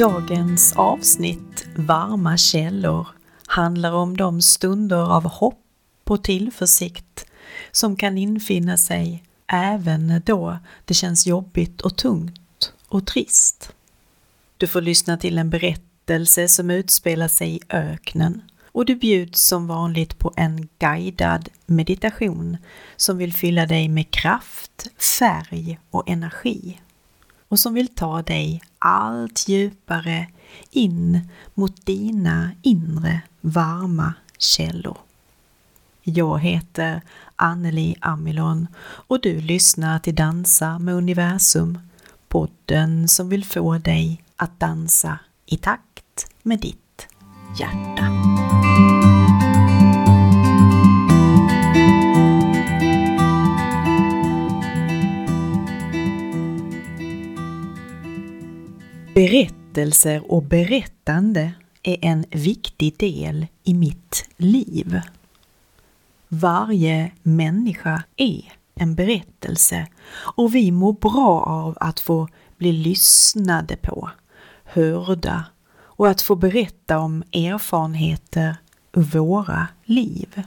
Dagens avsnitt Varma källor handlar om de stunder av hopp och tillförsikt som kan infinna sig även då det känns jobbigt och tungt och trist. Du får lyssna till en berättelse som utspelar sig i öknen och du bjuds som vanligt på en guidad meditation som vill fylla dig med kraft, färg och energi och som vill ta dig allt djupare in mot dina inre varma källor. Jag heter Anneli Amilon och du lyssnar till Dansa med universum, podden som vill få dig att dansa i takt med ditt hjärta. Berättelser och berättande är en viktig del i mitt liv. Varje människa är en berättelse och vi mår bra av att få bli lyssnade på, hörda och att få berätta om erfarenheter ur våra liv.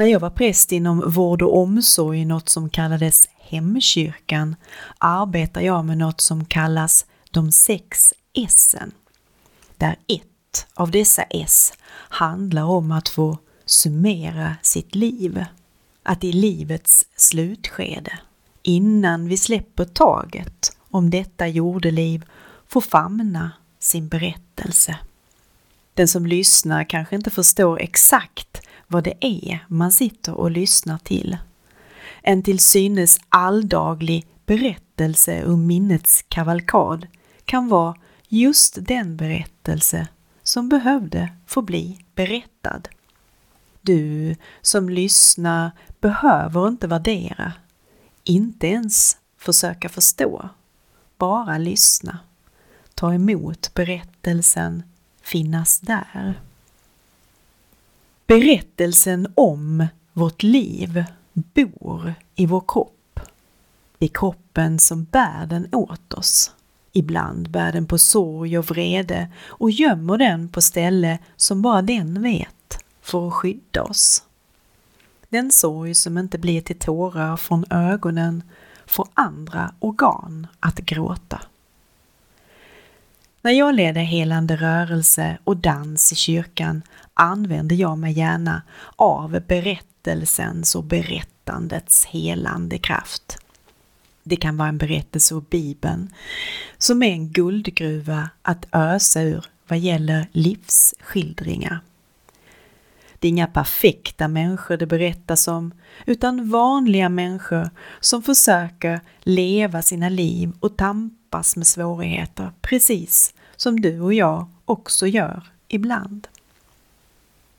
När jag var präst inom vård och omsorg i något som kallades hemkyrkan arbetar jag med något som kallas de sex S'en. Där ett av dessa S handlar om att få summera sitt liv. Att i livets slutskede, innan vi släpper taget om detta jordeliv, få famna sin berättelse. Den som lyssnar kanske inte förstår exakt vad det är man sitter och lyssnar till. En till synes alldaglig berättelse ur minnets kavalkad kan vara just den berättelse som behövde få bli berättad. Du som lyssnar behöver inte värdera, inte ens försöka förstå, bara lyssna. Ta emot berättelsen, finnas där. Berättelsen om vårt liv bor i vår kropp. Det är kroppen som bär den åt oss. Ibland bär den på sorg och vrede och gömmer den på ställe som bara den vet för att skydda oss. Den sorg som inte blir till tårar från ögonen får andra organ att gråta. När jag leder helande rörelse och dans i kyrkan använder jag mig gärna av berättelsens och berättandets helande kraft. Det kan vara en berättelse ur Bibeln som är en guldgruva att ösa ur vad gäller livsskildringar. Det är inga perfekta människor det berättas om, utan vanliga människor som försöker leva sina liv och tampas med svårigheter, precis som du och jag också gör ibland.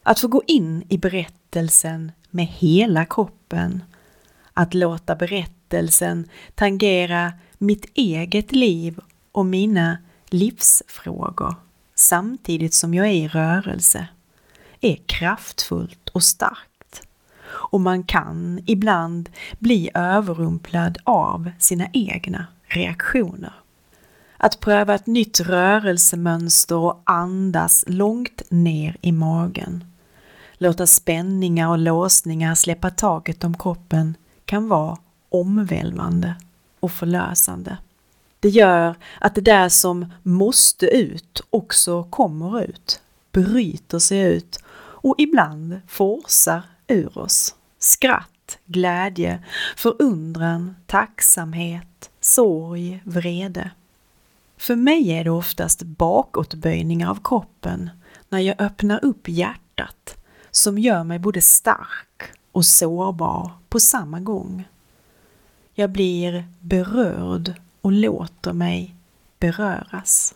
Att få gå in i berättelsen med hela kroppen, att låta berättelsen tangera mitt eget liv och mina livsfrågor samtidigt som jag är i rörelse är kraftfullt och starkt. Och man kan ibland bli överrumplad av sina egna reaktioner. Att pröva ett nytt rörelsemönster och andas långt ner i magen. Låta spänningar och låsningar släppa taget om kroppen kan vara omvälvande och förlösande. Det gör att det där som måste ut också kommer ut, bryter sig ut och ibland forsar ur oss. Skratt, glädje, förundran, tacksamhet, sorg, vrede. För mig är det oftast bakåtböjningar av kroppen när jag öppnar upp hjärtat som gör mig både stark och sårbar på samma gång. Jag blir berörd och låter mig beröras.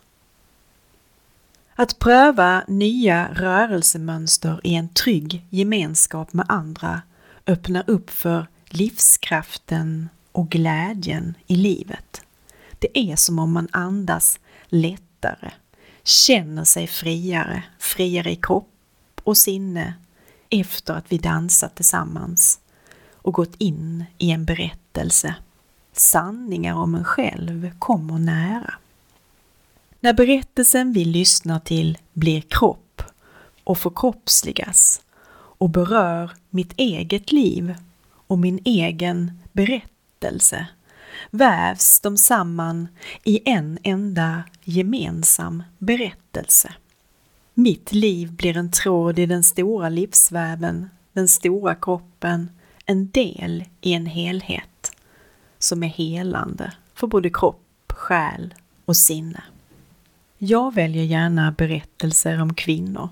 Att pröva nya rörelsemönster i en trygg gemenskap med andra öppnar upp för livskraften och glädjen i livet. Det är som om man andas lättare, känner sig friare, friare i kropp och sinne efter att vi dansat tillsammans och gått in i en berättelse. Sanningar om en själv kommer nära. När berättelsen vi lyssnar till blir kropp och förkroppsligas och berör mitt eget liv och min egen berättelse vävs de samman i en enda gemensam berättelse. Mitt liv blir en tråd i den stora livsväven, den stora kroppen, en del i en helhet som är helande för både kropp, själ och sinne. Jag väljer gärna berättelser om kvinnor.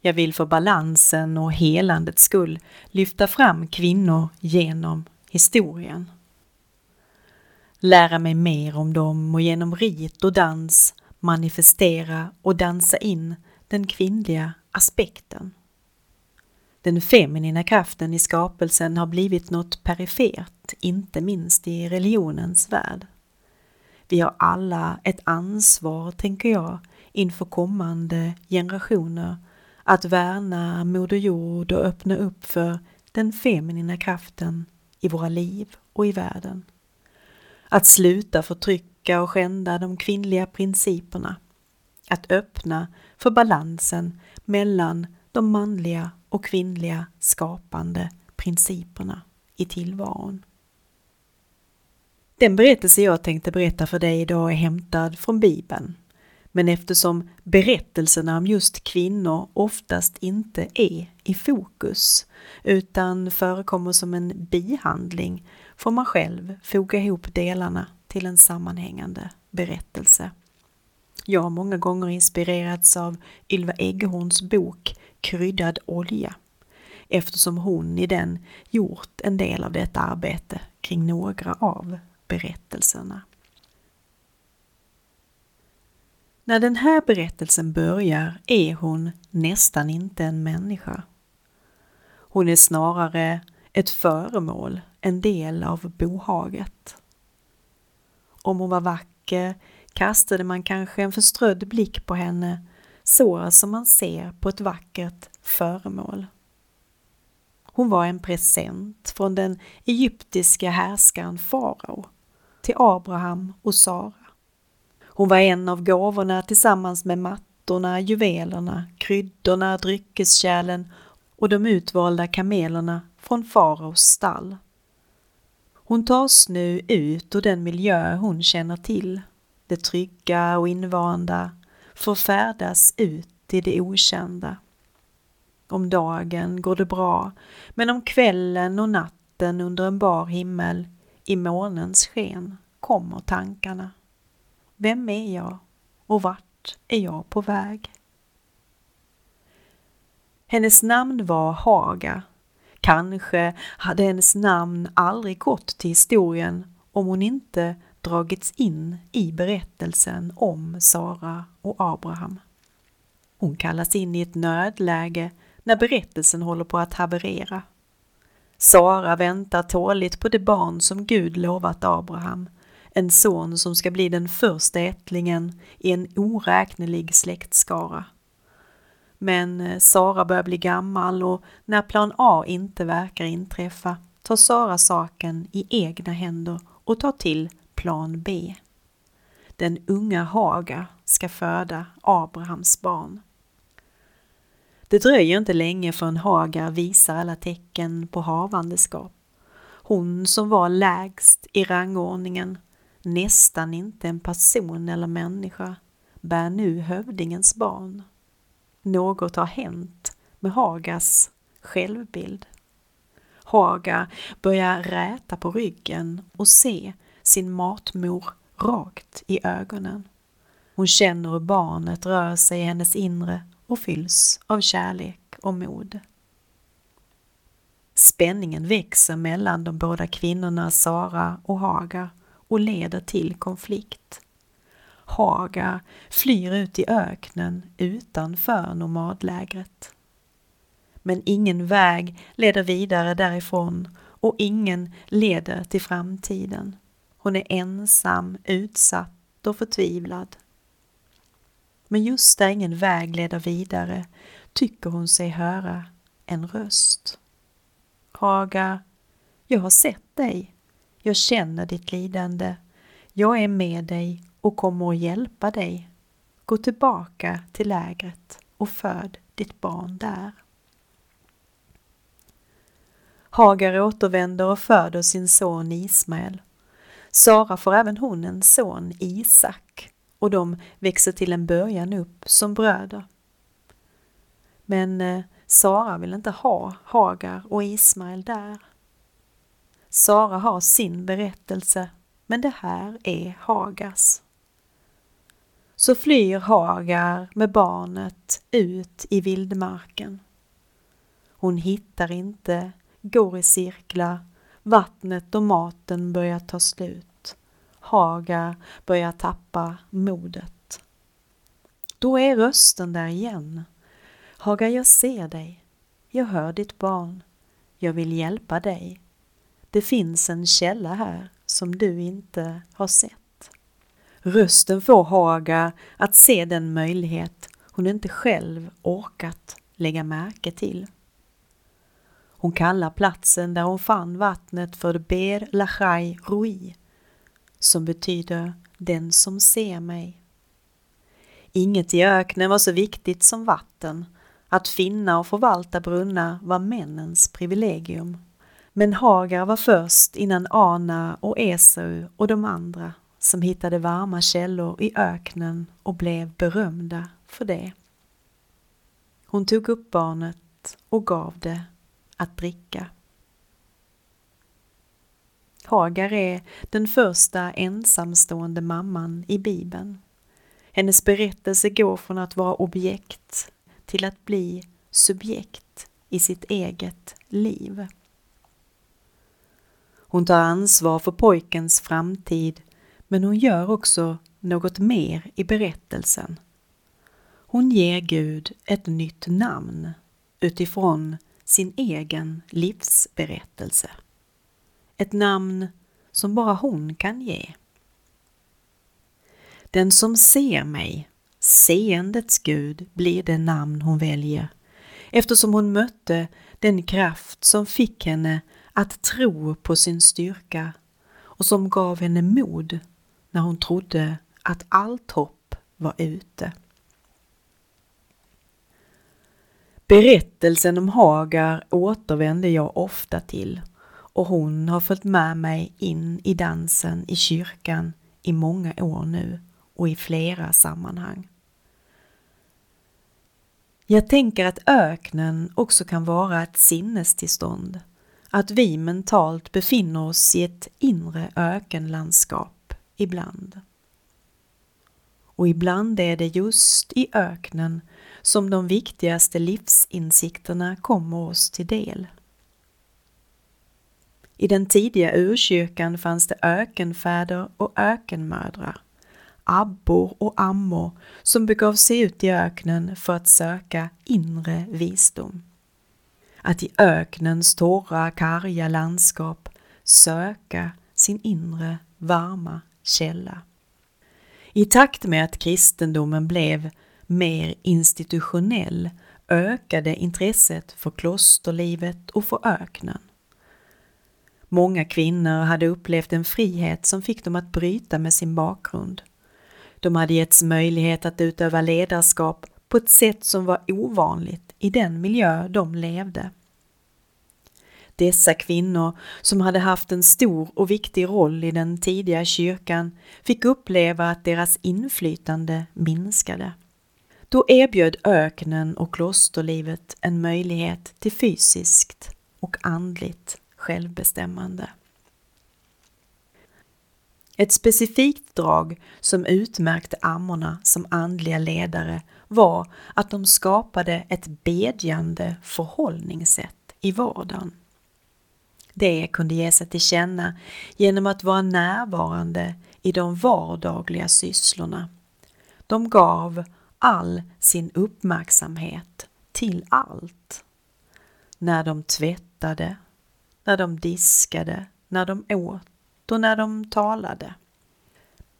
Jag vill för balansen och helandets skull lyfta fram kvinnor genom historien. Lära mig mer om dem och genom rit och dans manifestera och dansa in den kvinnliga aspekten. Den feminina kraften i skapelsen har blivit något perifert, inte minst i religionens värld. Vi har alla ett ansvar, tänker jag, inför kommande generationer att värna Moder Jord och öppna upp för den feminina kraften i våra liv och i världen. Att sluta förtrycka och skända de kvinnliga principerna. Att öppna för balansen mellan de manliga och kvinnliga skapande principerna i tillvaron. Den berättelse jag tänkte berätta för dig idag är hämtad från Bibeln. Men eftersom berättelserna om just kvinnor oftast inte är i fokus utan förekommer som en bihandling får man själv foga ihop delarna till en sammanhängande berättelse. Jag har många gånger inspirerats av Ylva Eggehorns bok Kryddad olja eftersom hon i den gjort en del av detta arbete kring några av berättelserna. När den här berättelsen börjar är hon nästan inte en människa. Hon är snarare ett föremål, en del av bohaget. Om hon var vacker kastade man kanske en förströdd blick på henne så som man ser på ett vackert föremål. Hon var en present från den egyptiska härskaren farao till Abraham och Sara. Hon var en av gåvorna tillsammans med mattorna, juvelerna, kryddorna, dryckeskärlen och de utvalda kamelerna från faraos stall. Hon tas nu ut ur den miljö hon känner till, det trygga och invanda, får färdas ut i det okända. Om dagen går det bra, men om kvällen och natten under en bar himmel i månens sken kommer tankarna. Vem är jag och vart är jag på väg? Hennes namn var Haga. Kanske hade hennes namn aldrig gått till historien om hon inte dragits in i berättelsen om Sara och Abraham. Hon kallas in i ett nödläge när berättelsen håller på att haverera. Sara väntar tåligt på det barn som Gud lovat Abraham, en son som ska bli den första ättlingen i en oräknelig släktskara. Men eh, Sara börjar bli gammal och när plan A inte verkar inträffa tar Sara saken i egna händer och tar till plan B. Den unga Haga ska föda Abrahams barn. Det dröjer inte länge förrän Hagar visar alla tecken på havandeskap. Hon som var lägst i rangordningen, nästan inte en person eller människa, bär nu hövdingens barn. Något har hänt med Hagas självbild. Haga börjar räta på ryggen och se sin matmor rakt i ögonen. Hon känner hur barnet rör sig i hennes inre och fylls av kärlek och mod. Spänningen växer mellan de båda kvinnorna Sara och Hagar och leder till konflikt. Hagar flyr ut i öknen utanför nomadlägret. Men ingen väg leder vidare därifrån och ingen leder till framtiden. Hon är ensam, utsatt och förtvivlad. Men just där ingen väg leder vidare tycker hon sig höra en röst. Haga, jag har sett dig. Jag känner ditt lidande. Jag är med dig och kommer att hjälpa dig. gå tillbaka till lägret och föd ditt barn där. Hagar återvänder och föder sin son Ismael. Sara får även hon en son, Isak, och de växer till en början upp som bröder. Men eh, Sara vill inte ha Hagar och Ismael där. Sara har sin berättelse, men det här är Hagars. Så flyr Hagar med barnet ut i vildmarken. Hon hittar inte, går i cirklar, vattnet och maten börjar ta slut. Hagar börjar tappa modet. Då är rösten där igen. Hagar, jag ser dig. Jag hör ditt barn. Jag vill hjälpa dig. Det finns en källa här som du inte har sett. Rösten får Hagar att se den möjlighet hon inte själv orkat lägga märke till. Hon kallar platsen där hon fann vattnet för Ber Lachai Rui, som betyder den som ser mig. Inget i öknen var så viktigt som vatten. Att finna och förvalta brunnar var männens privilegium. Men Hagar var först innan Ana och Esau och de andra som hittade varma källor i öknen och blev berömda för det. Hon tog upp barnet och gav det att dricka. Hagar är den första ensamstående mamman i Bibeln. Hennes berättelse går från att vara objekt till att bli subjekt i sitt eget liv. Hon tar ansvar för pojkens framtid men hon gör också något mer i berättelsen. Hon ger Gud ett nytt namn utifrån sin egen livsberättelse. Ett namn som bara hon kan ge. Den som ser mig, seendets Gud, blir det namn hon väljer eftersom hon mötte den kraft som fick henne att tro på sin styrka och som gav henne mod när hon trodde att allt hopp var ute. Berättelsen om Hagar återvänder jag ofta till och hon har följt med mig in i dansen i kyrkan i många år nu och i flera sammanhang. Jag tänker att öknen också kan vara ett sinnestillstånd, att vi mentalt befinner oss i ett inre ökenlandskap ibland. Och ibland är det just i öknen som de viktigaste livsinsikterna kommer oss till del. I den tidiga urkyrkan fanns det ökenfäder och ökenmödrar, abbor och ammor som begav sig ut i öknen för att söka inre visdom. Att i öknens torra, karga landskap söka sin inre varma källa. I takt med att kristendomen blev mer institutionell ökade intresset för klosterlivet och för öknen. Många kvinnor hade upplevt en frihet som fick dem att bryta med sin bakgrund. De hade getts möjlighet att utöva ledarskap på ett sätt som var ovanligt i den miljö de levde. Dessa kvinnor, som hade haft en stor och viktig roll i den tidiga kyrkan, fick uppleva att deras inflytande minskade. Då erbjöd öknen och klosterlivet en möjlighet till fysiskt och andligt självbestämmande. Ett specifikt drag som utmärkte ammorna som andliga ledare var att de skapade ett bedjande förhållningssätt i vardagen. Det kunde ge sig till känna genom att vara närvarande i de vardagliga sysslorna. De gav all sin uppmärksamhet till allt. När de tvättade, när de diskade, när de åt och när de talade.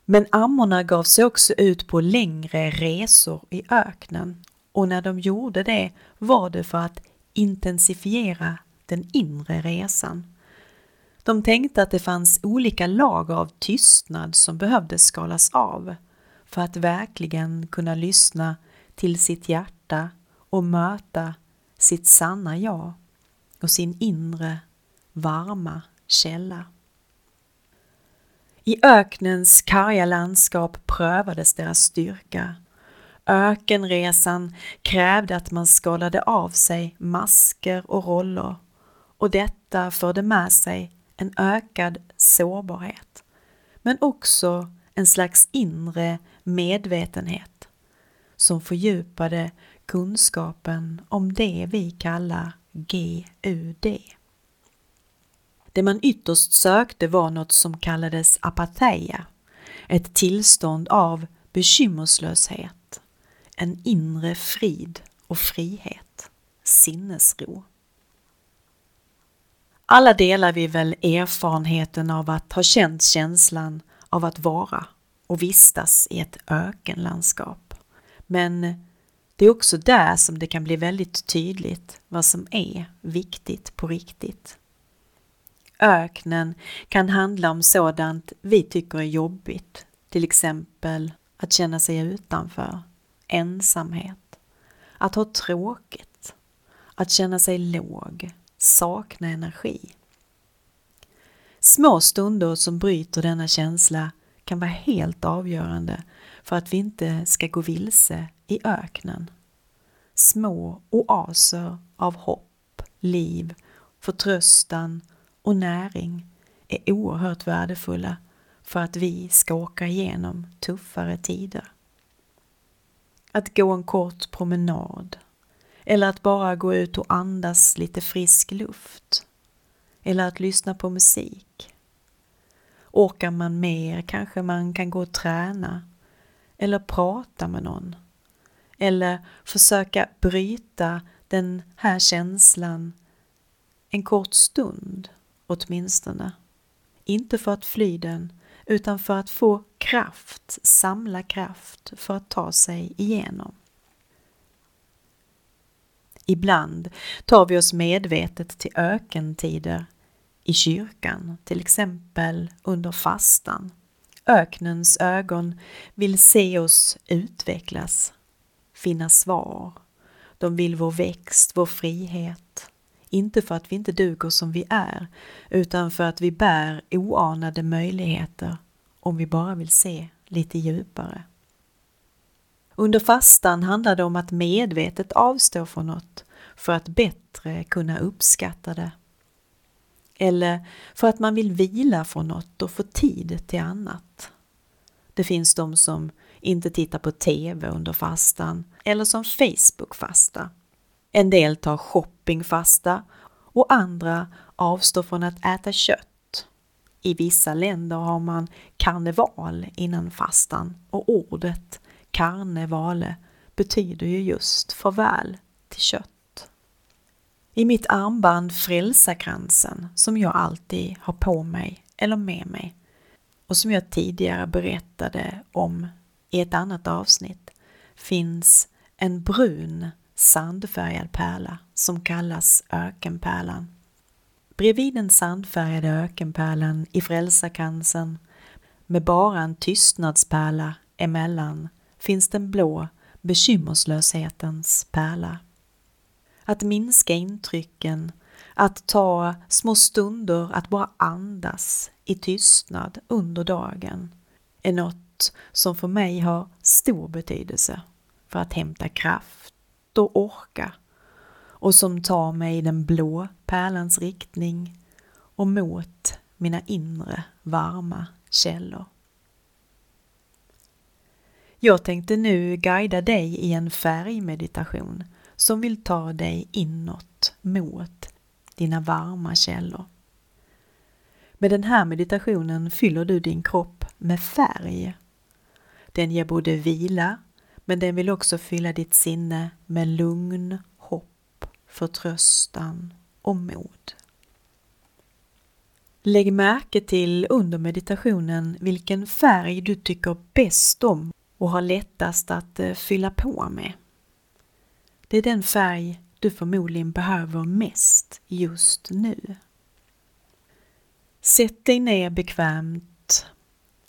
Men ammorna gav sig också ut på längre resor i öknen och när de gjorde det var det för att intensifiera den inre resan. De tänkte att det fanns olika lager av tystnad som behövde skalas av för att verkligen kunna lyssna till sitt hjärta och möta sitt sanna jag och sin inre varma källa. I öknens karga landskap prövades deras styrka. Ökenresan krävde att man skalade av sig masker och roller och detta förde med sig en ökad sårbarhet men också en slags inre medvetenhet som fördjupade kunskapen om det vi kallar GUD. Det man ytterst sökte var något som kallades apatheia, ett tillstånd av bekymmerslöshet, en inre frid och frihet, sinnesro. Alla delar vi väl erfarenheten av att ha känt känslan av att vara och vistas i ett ökenlandskap. Men det är också där som det kan bli väldigt tydligt vad som är viktigt på riktigt. Öknen kan handla om sådant vi tycker är jobbigt, till exempel att känna sig utanför, ensamhet, att ha tråkigt, att känna sig låg, sakna energi. Små stunder som bryter denna känsla kan vara helt avgörande för att vi inte ska gå vilse i öknen. Små oaser av hopp, liv, förtröstan och näring är oerhört värdefulla för att vi ska åka igenom tuffare tider. Att gå en kort promenad eller att bara gå ut och andas lite frisk luft eller att lyssna på musik. Orkar man mer kanske man kan gå och träna eller prata med någon eller försöka bryta den här känslan en kort stund åtminstone. Inte för att fly den, utan för att få kraft, samla kraft för att ta sig igenom. Ibland tar vi oss medvetet till ökentider i kyrkan, till exempel under fastan. Öknens ögon vill se oss utvecklas, finna svar. De vill vår växt, vår frihet. Inte för att vi inte duger som vi är, utan för att vi bär oanade möjligheter om vi bara vill se lite djupare. Under fastan handlar det om att medvetet avstå från något för att bättre kunna uppskatta det. Eller för att man vill vila från något och få tid till annat. Det finns de som inte tittar på TV under fastan eller som Facebook-fasta. En del tar shoppingfasta och andra avstår från att äta kött. I vissa länder har man karneval innan fastan och ordet karnevale betyder ju just farväl till kött. I mitt armband Frälsarkransen som jag alltid har på mig eller med mig och som jag tidigare berättade om i ett annat avsnitt finns en brun sandfärgad pärla som kallas ökenpärlan. Bredvid den sandfärgade ökenpärlan i frälsarkransen med bara en tystnadspärla emellan finns den blå bekymmerslöshetens pärla. Att minska intrycken, att ta små stunder att bara andas i tystnad under dagen är något som för mig har stor betydelse för att hämta kraft och orka och som tar mig i den blå pärlans riktning och mot mina inre varma källor. Jag tänkte nu guida dig i en färgmeditation som vill ta dig inåt mot dina varma källor. Med den här meditationen fyller du din kropp med färg. Den ger både vila men den vill också fylla ditt sinne med lugn, hopp, förtröstan och mod. Lägg märke till under meditationen vilken färg du tycker bäst om och har lättast att eh, fylla på med. Det är den färg du förmodligen behöver mest just nu. Sätt dig ner bekvämt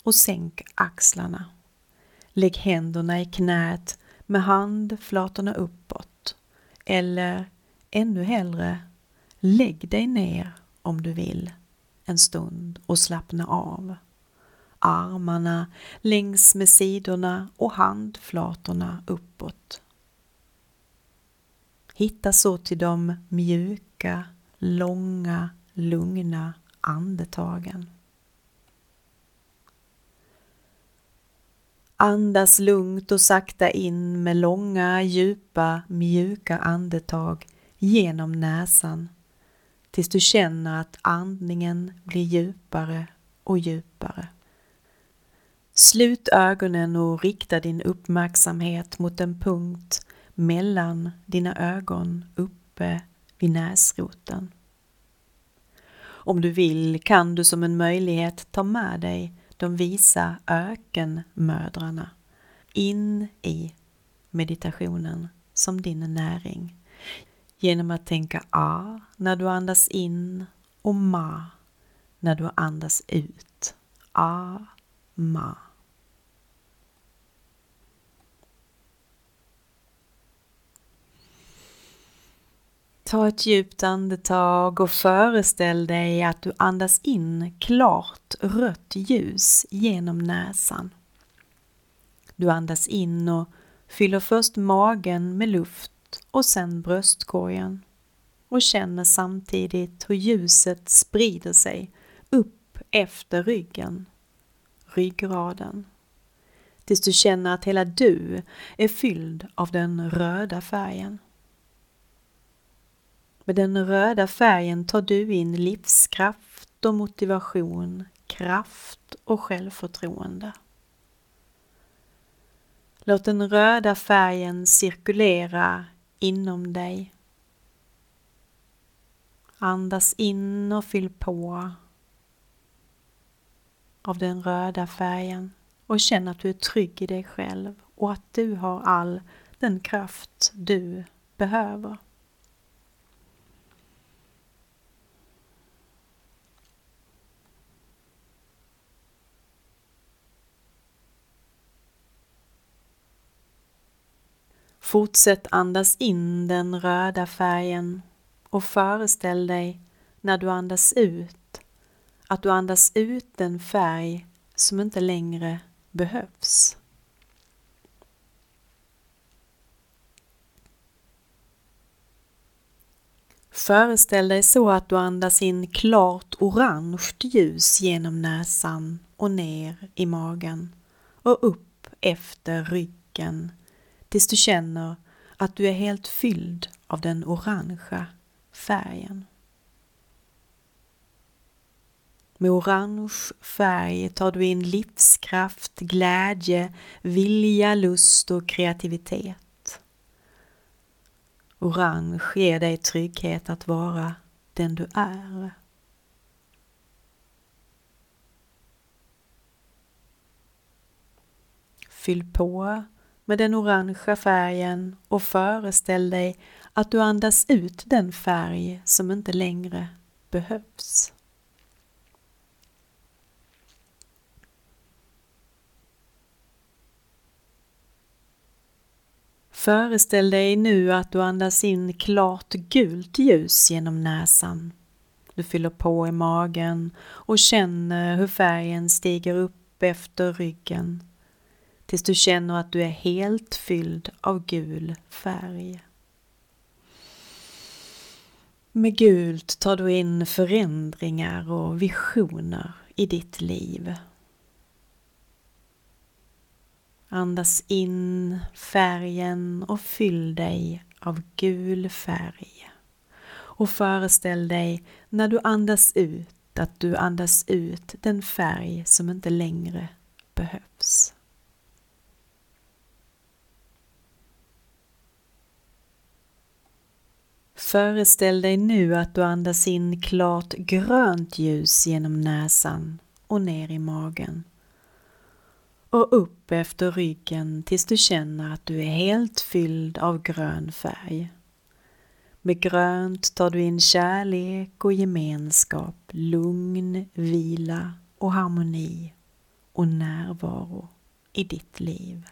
och sänk axlarna. Lägg händerna i knät med handflatorna uppåt. Eller ännu hellre, lägg dig ner om du vill en stund och slappna av. Armarna längs med sidorna och handflatorna uppåt. Hitta så till de mjuka, långa, lugna andetagen. Andas lugnt och sakta in med långa, djupa, mjuka andetag genom näsan tills du känner att andningen blir djupare och djupare. Slut ögonen och rikta din uppmärksamhet mot en punkt mellan dina ögon uppe vid näsroten. Om du vill kan du som en möjlighet ta med dig de visa ökenmödrarna in i meditationen som din näring genom att tänka A när du andas in och Ma när du andas ut. A, Ma. Ta ett djupt andetag och föreställ dig att du andas in klart rött ljus genom näsan. Du andas in och fyller först magen med luft och sen bröstkorgen och känner samtidigt hur ljuset sprider sig upp efter ryggen, ryggraden, tills du känner att hela du är fylld av den röda färgen. Med den röda färgen tar du in livskraft och motivation, kraft och självförtroende. Låt den röda färgen cirkulera inom dig. Andas in och fyll på av den röda färgen och känn att du är trygg i dig själv och att du har all den kraft du behöver. Fortsätt andas in den röda färgen och föreställ dig när du andas ut att du andas ut den färg som inte längre behövs. Föreställ dig så att du andas in klart orange ljus genom näsan och ner i magen och upp efter ryggen tills du känner att du är helt fylld av den orangea färgen. Med orange färg tar du in livskraft, glädje, vilja, lust och kreativitet. Orange ger dig trygghet att vara den du är. Fyll på med den orangea färgen och föreställ dig att du andas ut den färg som inte längre behövs. Föreställ dig nu att du andas in klart gult ljus genom näsan. Du fyller på i magen och känner hur färgen stiger upp efter ryggen tills du känner att du är helt fylld av gul färg. Med gult tar du in förändringar och visioner i ditt liv. Andas in färgen och fyll dig av gul färg. Och föreställ dig när du andas ut att du andas ut den färg som inte längre behövs. Föreställ dig nu att du andas in klart grönt ljus genom näsan och ner i magen och upp efter ryggen tills du känner att du är helt fylld av grön färg. Med grönt tar du in kärlek och gemenskap, lugn, vila och harmoni och närvaro i ditt liv.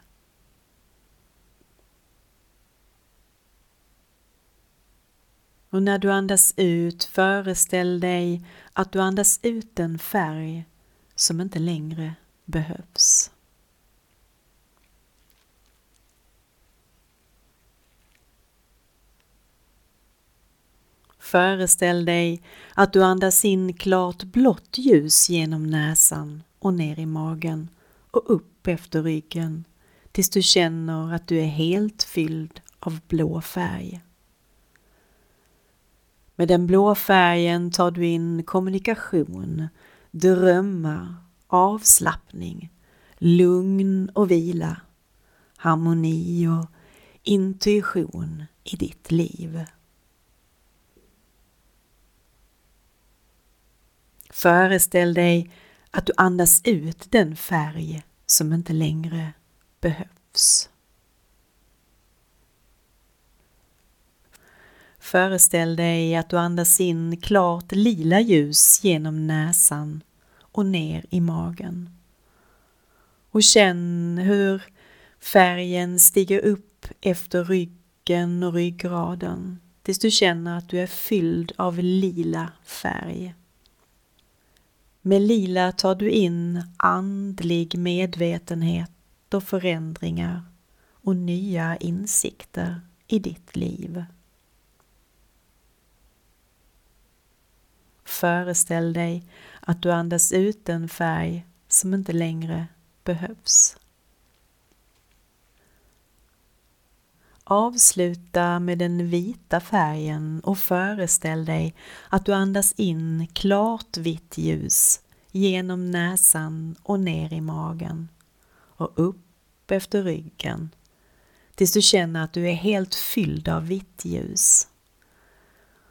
Och när du andas ut, föreställ dig att du andas ut en färg som inte längre behövs. Föreställ dig att du andas in klart blått ljus genom näsan och ner i magen och upp efter ryggen tills du känner att du är helt fylld av blå färg. Med den blå färgen tar du in kommunikation, drömmar, avslappning, lugn och vila, harmoni och intuition i ditt liv. Föreställ dig att du andas ut den färg som inte längre behövs. Föreställ dig att du andas in klart lila ljus genom näsan och ner i magen. Och känn hur färgen stiger upp efter ryggen och ryggraden tills du känner att du är fylld av lila färg. Med lila tar du in andlig medvetenhet och förändringar och nya insikter i ditt liv. Föreställ dig att du andas ut en färg som inte längre behövs. Avsluta med den vita färgen och föreställ dig att du andas in klart vitt ljus genom näsan och ner i magen och upp efter ryggen tills du känner att du är helt fylld av vitt ljus.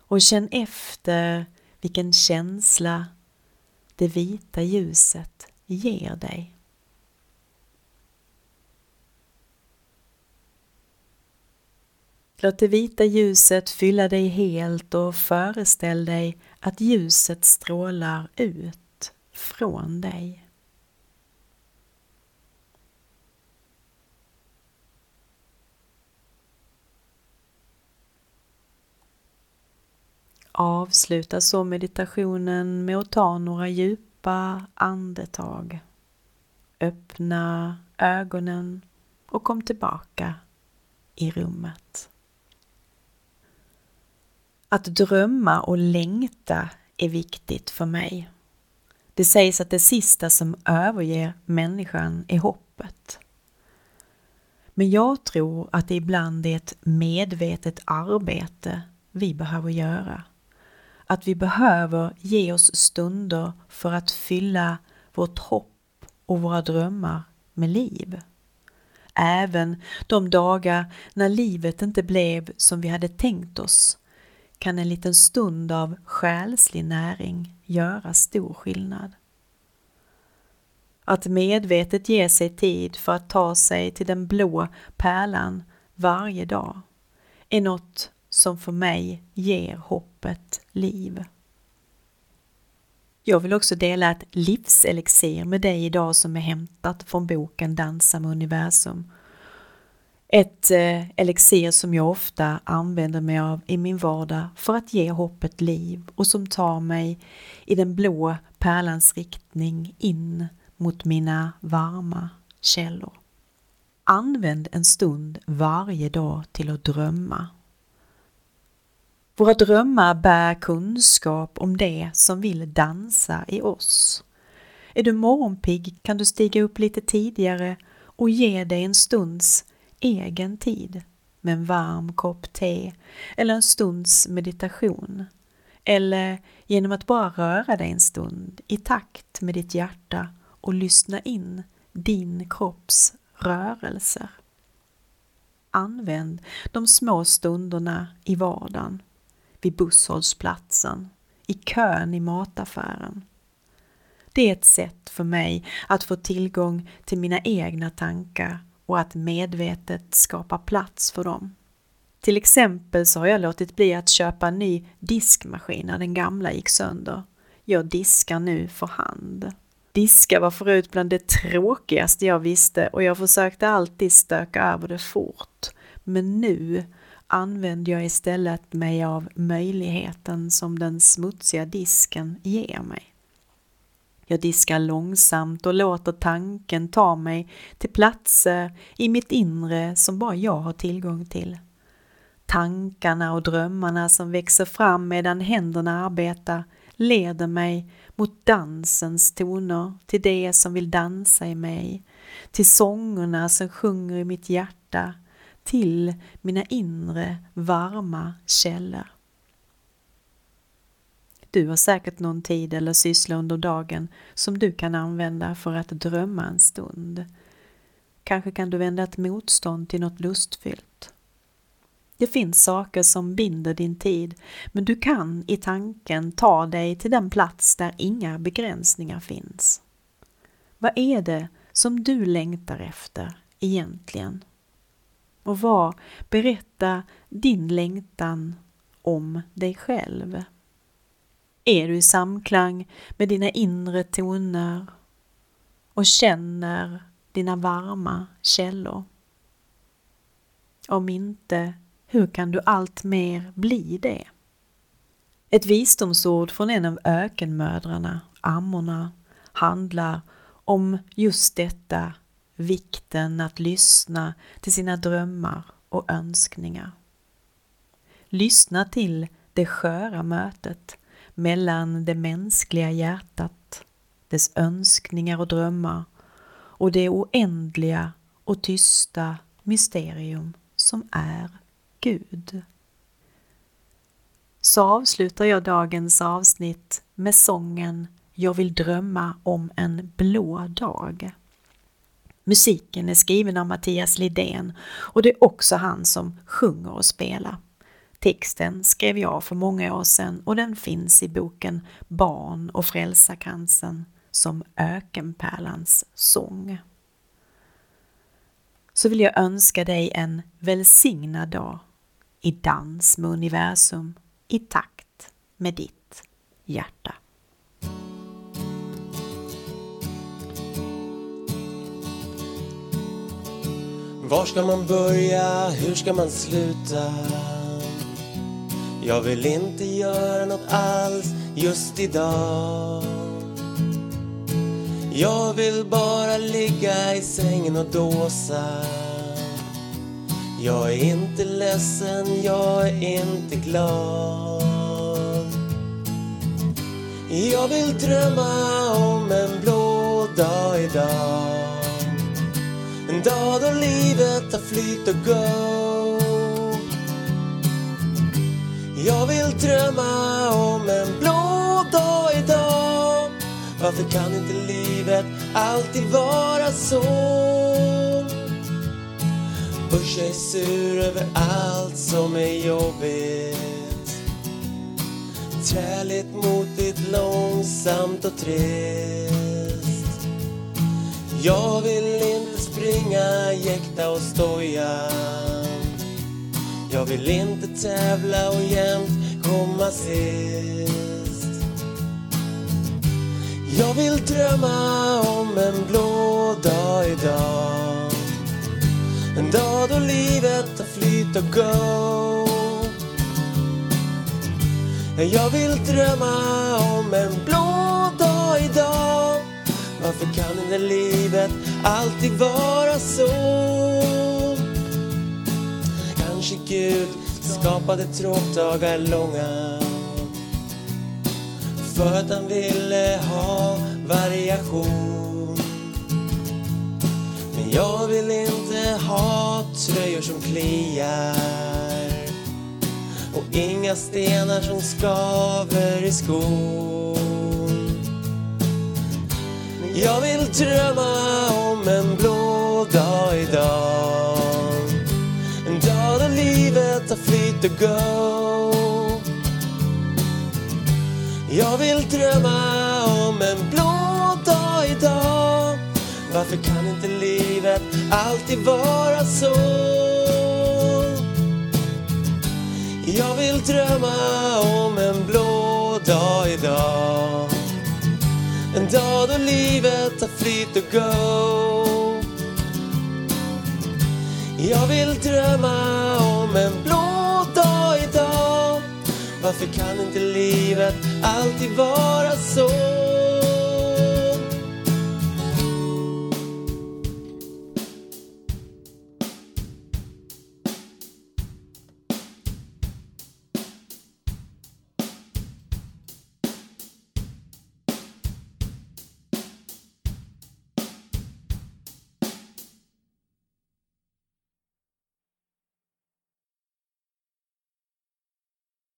Och känn efter vilken känsla det vita ljuset ger dig. Låt det vita ljuset fylla dig helt och föreställ dig att ljuset strålar ut från dig. Avsluta så meditationen med att ta några djupa andetag. Öppna ögonen och kom tillbaka i rummet. Att drömma och längta är viktigt för mig. Det sägs att det sista som överger människan är hoppet. Men jag tror att det ibland är ett medvetet arbete vi behöver göra. Att vi behöver ge oss stunder för att fylla vårt hopp och våra drömmar med liv. Även de dagar när livet inte blev som vi hade tänkt oss kan en liten stund av själslig näring göra stor skillnad. Att medvetet ge sig tid för att ta sig till den blå pärlan varje dag är något som för mig ger hoppet liv. Jag vill också dela ett livselixir med dig idag som är hämtat från boken Dansa med universum ett eh, elixir som jag ofta använder mig av i min vardag för att ge hoppet liv och som tar mig i den blå pärlans riktning in mot mina varma källor. Använd en stund varje dag till att drömma. Våra drömmar bär kunskap om det som vill dansa i oss. Är du morgonpigg kan du stiga upp lite tidigare och ge dig en stunds egen tid med en varm kopp te eller en stunds meditation eller genom att bara röra dig en stund i takt med ditt hjärta och lyssna in din kropps rörelser. Använd de små stunderna i vardagen, vid busshållplatsen, i kön i mataffären. Det är ett sätt för mig att få tillgång till mina egna tankar och att medvetet skapa plats för dem. Till exempel så har jag låtit bli att köpa en ny diskmaskin när den gamla gick sönder. Jag diskar nu för hand. Diska var förut bland det tråkigaste jag visste och jag försökte alltid stöka över det fort. Men nu använder jag istället mig av möjligheten som den smutsiga disken ger mig. Jag diskar långsamt och låter tanken ta mig till platser i mitt inre som bara jag har tillgång till. Tankarna och drömmarna som växer fram medan händerna arbetar leder mig mot dansens toner, till det som vill dansa i mig, till sångerna som sjunger i mitt hjärta, till mina inre varma källor. Du har säkert någon tid eller syssla under dagen som du kan använda för att drömma en stund. Kanske kan du vända ett motstånd till något lustfyllt. Det finns saker som binder din tid, men du kan i tanken ta dig till den plats där inga begränsningar finns. Vad är det som du längtar efter egentligen? Och vad berätta din längtan om dig själv? Är du i samklang med dina inre toner och känner dina varma källor? Om inte, hur kan du allt mer bli det? Ett visdomsord från en av ökenmödrarna, ammorna, handlar om just detta, vikten att lyssna till sina drömmar och önskningar. Lyssna till det sköra mötet mellan det mänskliga hjärtat, dess önskningar och drömmar och det oändliga och tysta mysterium som är Gud. Så avslutar jag dagens avsnitt med sången Jag vill drömma om en blå dag. Musiken är skriven av Mattias Lidén och det är också han som sjunger och spelar. Texten skrev jag för många år sedan och den finns i boken Barn och frälsarkransen som Ökenpärlans sång. Så vill jag önska dig en välsignad dag i dans med universum i takt med ditt hjärta. Var ska man börja? Hur ska man sluta? Jag vill inte göra något alls just idag Jag vill bara ligga i sängen och dåsa Jag är inte ledsen, jag är inte glad Jag vill drömma om en blå dag idag en dag då livet har flyt och gå Jag vill drömma om en blå dag idag. Varför kan inte livet alltid vara så? Usch, jag är sur över allt som är jobbigt. Träligt, motigt, långsamt och trist. Jag vill inte springa, jäkta och stoja. Jag vill inte tävla och jämt komma sist. Jag vill drömma om en blå dag idag. En dag då livet har flyt och go Jag vill drömma om en blå dag idag. Varför kan inte livet alltid vara så? kanske Gud skapade tråkdagar långa för att han ville ha variation. Men jag vill inte ha tröjor som kliar och inga stenar som skaver i skon. Jag vill drömma om en blå dag idag. En dag då livet har flyt och go Jag vill drömma om en blå dag idag. Varför kan inte livet alltid vara så? Jag vill drömma om en blå dag idag. En dag då livet har flyt och go. Jag vill drömma om en blå dag idag. Varför kan inte livet alltid vara så?